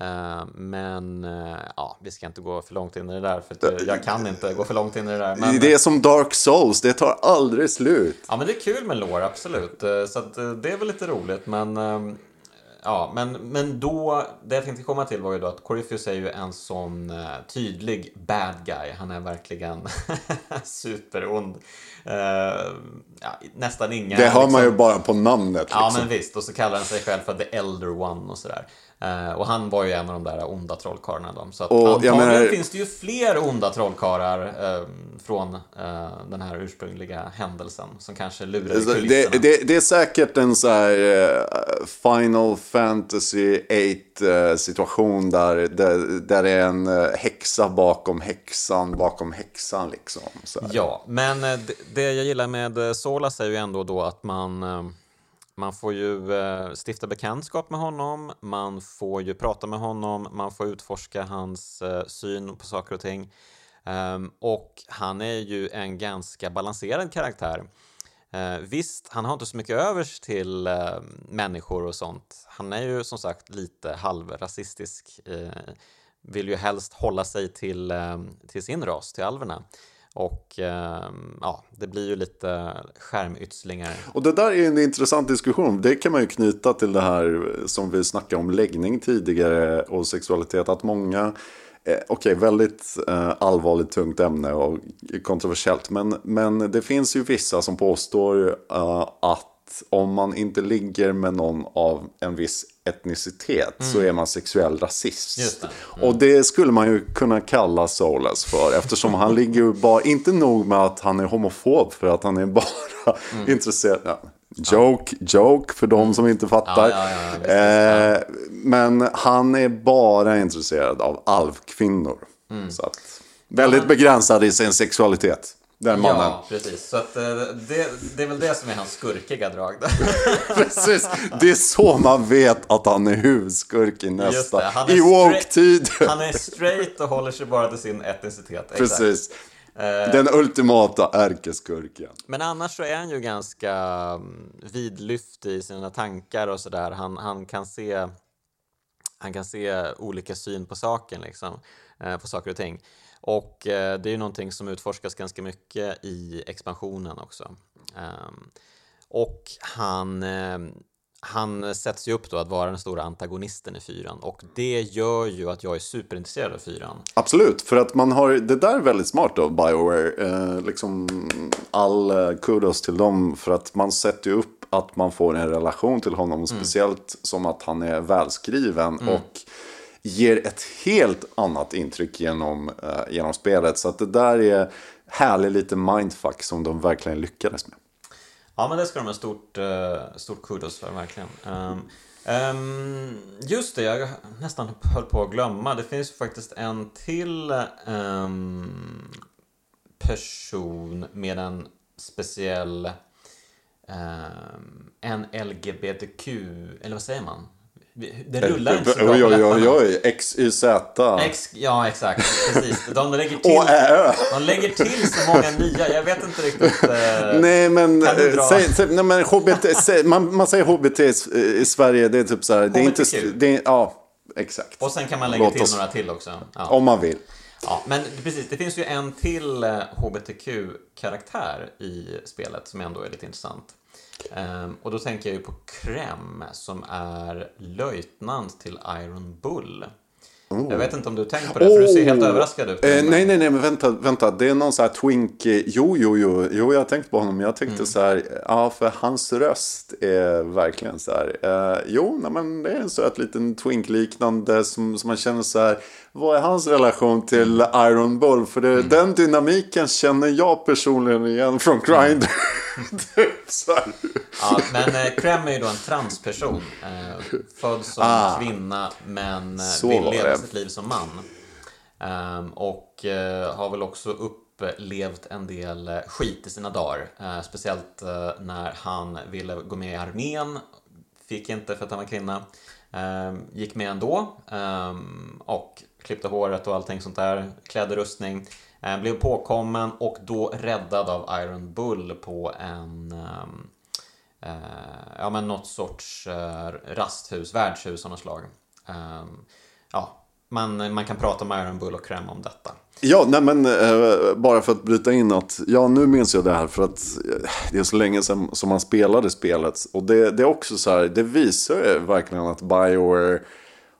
Speaker 1: Eh, men uh, ja, vi ska inte gå för långt in i det där, för jag kan inte gå för långt in i det där. Men,
Speaker 2: det är som Dark Souls, det tar aldrig slut.
Speaker 1: Ja, men det är kul med lore, absolut. Uh, så det är väl lite roligt, men ehm, ja, men, men då, det jag tänkte komma till var ju då att Corypheus är ju en sån tydlig bad guy. Han är verkligen superond. ja, nästan inga...
Speaker 2: Det hör liksom... man ju bara på namnet. Liksom.
Speaker 1: Ja, men visst. Och så kallar han sig själv för The Elder One och sådär. Uh, och han var ju en av de där onda trollkarlarna då. Så att och, antagligen menar... finns det ju fler onda trollkarlar uh, från uh, den här ursprungliga händelsen som kanske lurar i kulisserna.
Speaker 2: Det, det, det, är säkert en så här Final Fantasy 8 situation där, där, där det är en häxa bakom häxan bakom häxan liksom.
Speaker 1: Ja, men det, det jag gillar med Solas är ju ändå då att man man får ju eh, stifta bekantskap med honom, man får ju prata med honom, man får utforska hans eh, syn på saker och ting. Ehm, och han är ju en ganska balanserad karaktär. Eh, visst, han har inte så mycket övers till eh, människor och sånt. Han är ju som sagt lite halvrasistisk. Eh, vill ju helst hålla sig till, till sin ras, till alverna. Och eh, ja, det blir ju lite skärmytslingar.
Speaker 2: Och det där är en intressant diskussion. Det kan man ju knyta till det här som vi snackade om läggning tidigare och sexualitet. Att många, eh, okej okay, väldigt eh, allvarligt tungt ämne och kontroversiellt. Men, men det finns ju vissa som påstår eh, att att om man inte ligger med någon av en viss etnicitet mm. så är man sexuell rasist. Det. Mm. Och det skulle man ju kunna kalla Solas för eftersom han ligger ju bara, inte nog med att han är homofob för att han är bara mm. intresserad. Ja. Joke, ja. joke för de som inte fattar. Ja, ja, eh, men han är bara intresserad av alvkvinnor. Mm. Så att, väldigt begränsad i sin sexualitet. Den mannen. Ja,
Speaker 1: precis. Så att, eh, det, det är väl det som är hans skurkiga drag.
Speaker 2: precis. Det är så man vet att han är huvudskurk i nästa. I woke-tid.
Speaker 1: Han är straight och håller sig bara till sin etnicitet.
Speaker 2: Precis. Eh, Den ultimata ärkeskurken.
Speaker 1: Men annars så är han ju ganska mm, vidlyftig i sina tankar och sådär. Han, han, kan se, han kan se olika syn på saken, liksom, eh, på saker och ting. Och eh, det är ju någonting som utforskas ganska mycket i expansionen också. Um, och han, eh, han sätts ju upp då att vara den stora antagonisten i fyran och det gör ju att jag är superintresserad av fyran.
Speaker 2: Absolut, för att man har, det där är väldigt smart av Bioware. Eh, liksom all eh, kudos till dem för att man sätter ju upp att man får en relation till honom, mm. speciellt som att han är välskriven mm. och ger ett helt annat intryck genom, eh, genom spelet. Så att det där är härlig lite mindfuck som de verkligen lyckades med.
Speaker 1: Ja, men det ska de ha stort, eh, stort kudos för, verkligen. Um, um, just det, jag nästan höll på att glömma. Det finns faktiskt en till um, person med en speciell en LGBTQ, eller vad säger man? Det rullar inte så bra
Speaker 2: Oj, oj, oj, oj. XYZ.
Speaker 1: X, ja, exakt. Precis. De lägger till, de lägger till så många nya. Jag vet inte riktigt. Eh,
Speaker 2: nej, men, säg, säg, nej, men HBT, säg, man, man säger HBT i Sverige. Det är typ så här. Det är inte, det är, ja, exakt.
Speaker 1: Och sen kan man lägga Låt till oss, några till också. Ja.
Speaker 2: Om man vill.
Speaker 1: Ja, men precis. Det finns ju en till HBTQ-karaktär eh, i spelet som ändå är lite intressant. Um, och då tänker jag ju på Krem som är löjtnant till Iron Bull. Oh. Jag vet inte om du tänkt på det, för du ser helt oh. överraskad ut.
Speaker 2: Eh, nej, nej, nej, men vänta, vänta. Det är någon så här twink. Jo, jo, jo, jo, jag har tänkt på honom. Jag tänkte mm. så här, ja, för hans röst är verkligen så här. Eh, jo, nej, men det är en söt liten twink-liknande som, som man känner så här. Vad är hans relation till Iron Bull? För det, mm. den dynamiken känner jag personligen igen från Grindr.
Speaker 1: ja, men eh, Krem är ju då en transperson. Eh, född som ah, kvinna men eh, vill leva sitt liv som man. Och eh, har väl också upplevt en del eh, skit i sina dagar. Eh, speciellt när han ville gå med i armén. Fick inte för att han var kvinna. Ehm, gick med ändå. Um, och klippte håret och allting sånt där, klädde rustning. Eh, blev påkommen och då räddad av Iron Bull på en ehm, eh, ja, men något sorts eh, rasthus, värdshus av något slag. Ehm, ja, man, man kan prata med Iron Bull och Krem om detta.
Speaker 2: Ja, nej men eh, bara för att bryta in att, ja nu minns jag det här för att eh, det är så länge sedan som man spelade spelet. Och det, det är också så här, det visar ju verkligen att Bioware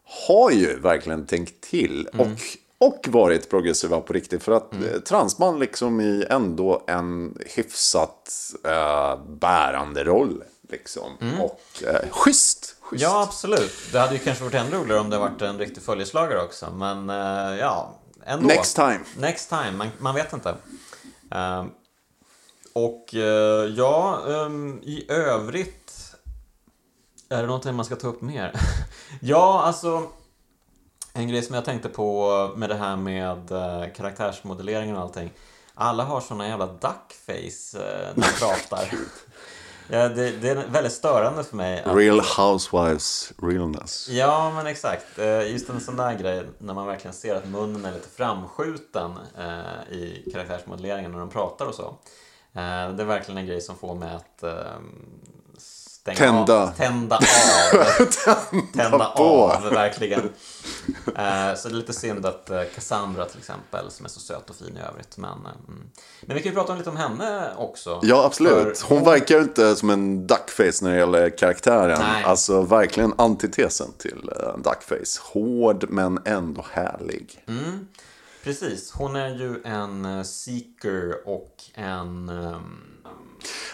Speaker 2: har ju verkligen tänkt till. Mm. Och, och varit progressiva på riktigt. För att mm. Eh, transman liksom i ändå en hyfsat äh, bärande roll. Liksom. Mm. Och äh, schysst, schysst.
Speaker 1: Ja, absolut. Det hade ju kanske varit ännu roligare om det varit en riktig följeslagare också. Men äh, ja, ändå.
Speaker 2: Next time.
Speaker 1: Next time, man, man vet inte. Uh, och uh, ja, um, i övrigt är det någonting man ska ta upp mer? ja, alltså en grej som jag tänkte på med det här med uh, karaktärsmodelleringen och allting. Alla har såna jävla duckface uh, när de pratar. ja, det, det, är väldigt störande för mig.
Speaker 2: Att... Real housewives realness.
Speaker 1: Ja, men exakt. Uh, just en sån där grej när man verkligen ser att munnen är lite framskjuten i karaktärsmodelleringen när de pratar och så. det är verkligen en grej som får mig att
Speaker 2: tända.
Speaker 1: Av, tända av. tända, tända av, verkligen. Eh, så det är lite synd att eh, Cassandra till exempel, som är så söt och fin i övrigt. Men, eh, mm. men vi kan ju prata lite om henne också.
Speaker 2: Ja, absolut. Hon verkar inte som en duckface när det gäller karaktären.
Speaker 1: Nej.
Speaker 2: Alltså verkligen antitesen till en duckface. Hård men ändå härlig.
Speaker 1: Mm. Precis, hon är ju en eh, seeker och en... ehm,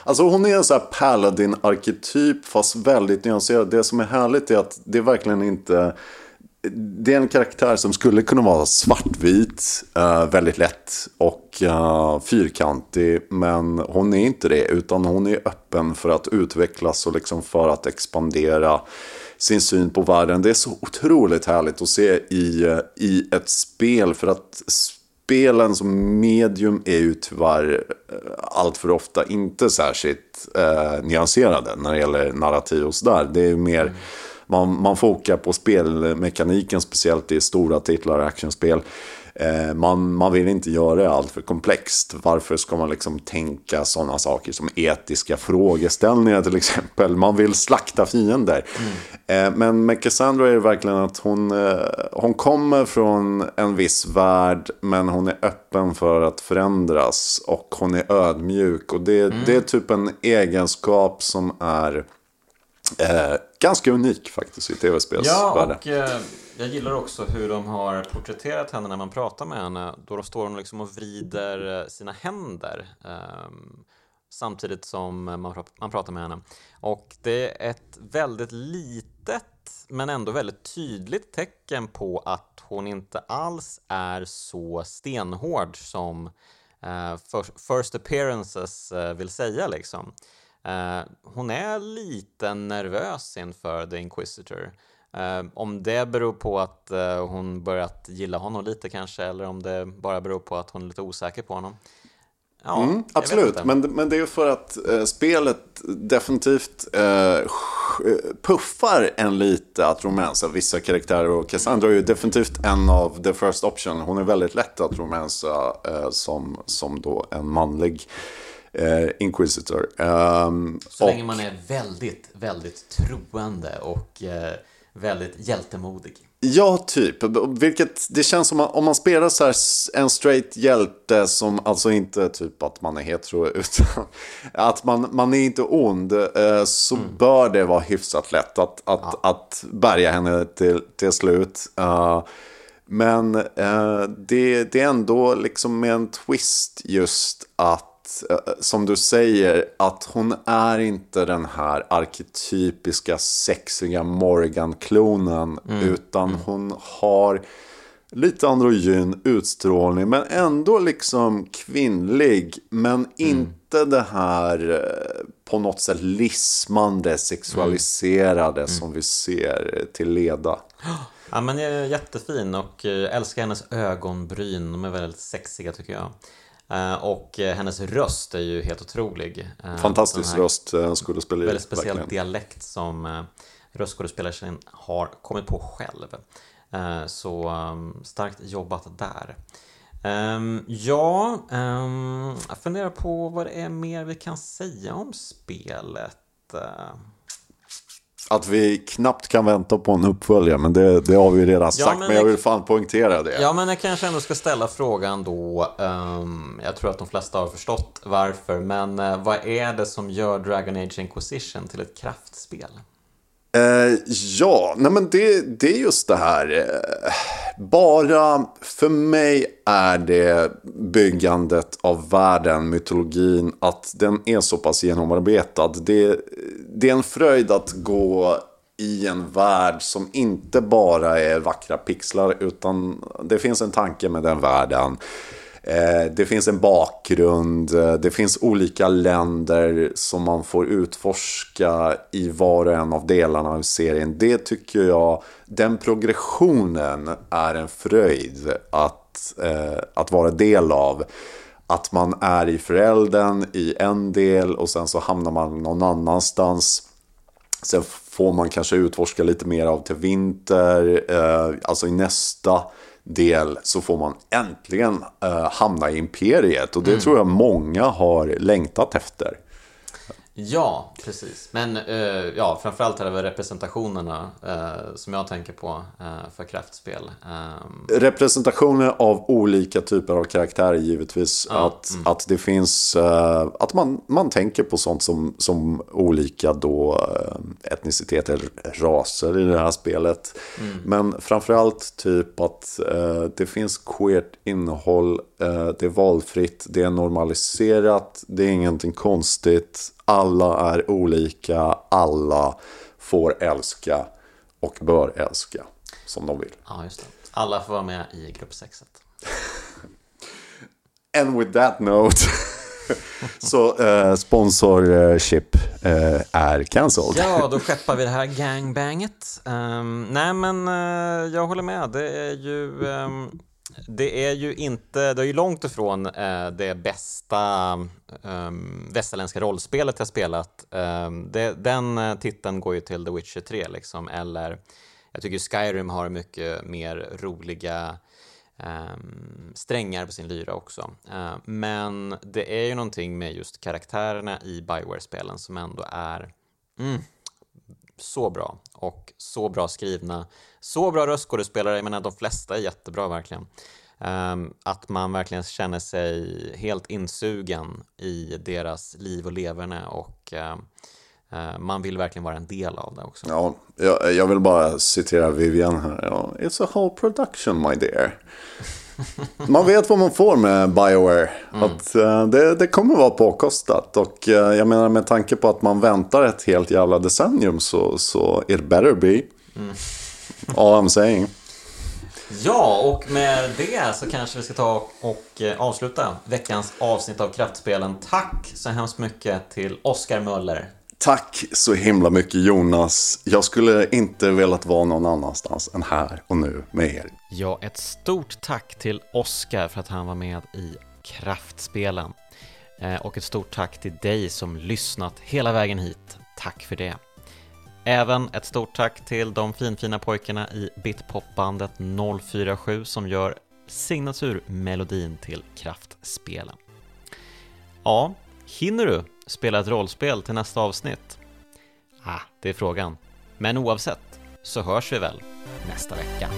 Speaker 2: Alltså hon är en sån här paladin-arketyp fast väldigt nyanserad. Det som är härligt är att det är verkligen inte... Det är en karaktär som skulle kunna vara svartvit, eh, väldigt lätt och eh, fyrkantig. Men hon är inte det, utan hon är öppen för att utvecklas och liksom för att expandera sin syn på världen. Det är så otroligt härligt att se i, eh, i ett spel för att spelen som medium är ju tyvärr eh, allt för ofta inte särskilt eh, nyanserade när det gäller narrativ och sådär. Det är ju mer, man, man fokar på spelmekaniken, speciellt i stora titlar, och actionspel. Eh, man, man vill inte göra det allt för komplext. Varför ska man liksom tänka sådana saker som etiska frågeställningar till exempel? Man vill slakta fiender. Eh, men med Cassandra är det verkligen att hon, eh, hon kommer från en viss värld men hon är öppen för att förändras och hon är ödmjuk. Och det, det är typ en egenskap som är eh, ganska unik faktiskt i
Speaker 1: Ja,
Speaker 2: tv-spelsvärlden.
Speaker 1: och eh, jag gillar också hur de har porträtterat henne när man pratar med henne. Då står hon liksom och vrider eh, sina händer um, samtidigt som man, man pratar med henne. Och det är ett väldigt litet men ändå väldigt tydligt tecken på att hon inte alls är så stenhård som uh, First Appearances uh, vill säga liksom. Uh, hon är lite nervös inför The Inquisitor. Eh, om det beror på att eh, hon börjat gilla honom lite kanske, eller om det bara beror på att hon är lite osäker på honom. Ja,
Speaker 2: Mm, absolut, men, men det är ju för att eh, spelet definitivt eh, puffar en lite att romansa vissa karaktärer. Och Cassandra är ju definitivt en av the first option. Hon är väldigt lätt att romansa eh, som, som då en manlig eh, inquisitor. Ehm,
Speaker 1: Så
Speaker 2: och-
Speaker 1: länge man är väldigt, väldigt troende och eh, väldigt hjältemodig.
Speaker 2: Ja, typ. Vilket det känns som att om man spelar så här en straight hjälte som alltså inte typ att man är hetero utan att man, man är inte ond eh, så bör det vara hyfsat lätt att, att, att bärga henne till, till slut. Eh, Men eh, det, det är ändå liksom med en twist just att som du säger, att hon är inte den här arketypiska sexiga Morgan-klonen. Utan hon har lite androgyn utstrålning. Men ändå liksom kvinnlig. Men inte det här eh, på något sätt lismande, sexualiserade som vi ser till leda.
Speaker 1: Ja, men jag är jättefin och eh, älskar hennes ögonbryn. De är väldigt sexiga tycker jag. Eh, Och eh, hennes röst är ju helt otrolig. Eh,
Speaker 2: Fantastisk röst skådespeleri.
Speaker 1: Väldigt speciell
Speaker 2: verkligen.
Speaker 1: dialekt som röstskådespelerskan har kommit på själv. Så starkt jobbat där. Ehm, ja, ehm, jag funderar på vad det är mer vi kan säga om spelet.
Speaker 2: Att vi knappt kan vänta på en uppföljare, men det, det har vi redan sagt.
Speaker 1: men
Speaker 2: men jag vill fan poängtera det.
Speaker 1: Ja, men jag kanske ändå ska ställa frågan då. ehm, jag tror att de flesta har förstått varför, men eh, vad är det som gör Dragon Age Inquisition till ett kraftspel?
Speaker 2: Eh, ja, nej men det, det är just det här. Eh, bara för mig är det byggandet av världen, mytologin, att den är så pass genomarbetad. Det, det är en fröjd att gå i en värld som inte bara är vackra pixlar utan det finns en tanke med den världen. Eh, det finns en bakgrund, eh, det finns olika länder som man får utforska i var och en av delarna av serien. Det tycker jag, den progressionen är en fröjd att, eh, att vara del av. Att man är i föräldern i en del och sen så hamnar man någon annanstans. Sen får man kanske utforska lite mer av till vinter. Eh, alltså i nästa del så får man äntligen eh, hamna i imperiet. Och det tror jag många har längtat efter.
Speaker 1: Ja, precis. Men uh, ja, framförallt är det väl representationerna uh, som jag tänker på uh, för kraftspel.
Speaker 2: Um... Representationer av olika typer av karaktärer givetvis. Ja, att, mm. att det finns, att man, man tänker på sånt som, som olika då etniciteter, raser i det här spelet. Mm. Men framförallt typ att det finns queert innehåll, det är valfritt, det är normaliserat, det är ingenting konstigt alla är olika, alla får älska och bör älska som de vill.
Speaker 1: Ja, just det. Alla får vara med i gruppsexet.
Speaker 2: And with that note så uh, sponsorship uh, är cancelled.
Speaker 1: Ja, då skeppar vi det här gangbanget. Um, nej, men uh, jag håller med. Det är ju... Um, det är ju inte, det är ju långt ifrån eh, det bästa eh, västerländska rollspelet jag spelat. Eh, det, den eh, titeln går ju till The Witcher 3 liksom, eller jag tycker Skyrim har mycket mer roliga ehm, strängar på sin lyra också. Eh, men det är ju någonting med just karaktärerna i Bioware-spelen som ändå är mm, så bra och så bra skrivna. Så bra röstskådespelare, jag menar de flesta är jättebra verkligen. Ehm, att man verkligen känner sig helt insugen i deras liv och leverne och ehm, eh, man vill verkligen vara en del av det också.
Speaker 2: Ja, jag, jag vill bara citera Vivian här. It's a whole production my dear. Man vet vad man får med Bioware. Mm. Att, uh, det, det kommer vara påkostat. Och uh, jag menar med tanke på att man väntar ett helt jävla decennium så, så it better be. Mm. All I'm saying.
Speaker 1: Ja, och med det så kanske vi ska ta och eh, avsluta veckans avsnitt av Kraftspelen. Tack så hemskt mycket till Oskar Möller.
Speaker 2: Tack så himla mycket Jonas. Jag skulle inte velat vara någon annanstans än här och nu med er.
Speaker 1: Ja, ett stort tack till Oskar för att han var med i Kraftspelen. Eh, och ett stort tack till dig som lyssnat hela vägen hit. Tack för det. Även ett stort tack till de finfina pojkarna i Bitpopbandet 047 som gör signaturmelodin till Kraftspelen. Ja, hinner du spela ett rollspel till nästa avsnitt? Ah, det är frågan. Men oavsett så hörs vi väl nästa vecka.